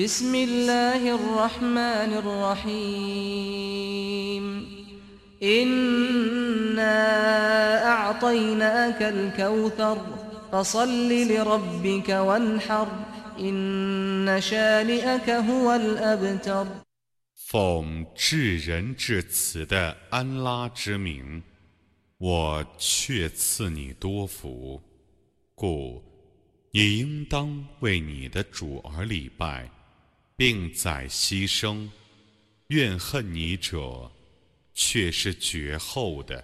بسم الله الرحمن الرحيم إنا أعطيناك الكوثر فصل لربك وانحر إن شانئك هو الأبتر 奉至仁至慈的安拉之名，我却赐你多福，故你应当为你的主而礼拜， 并宰牺牲。怨恨你者，却是绝后的。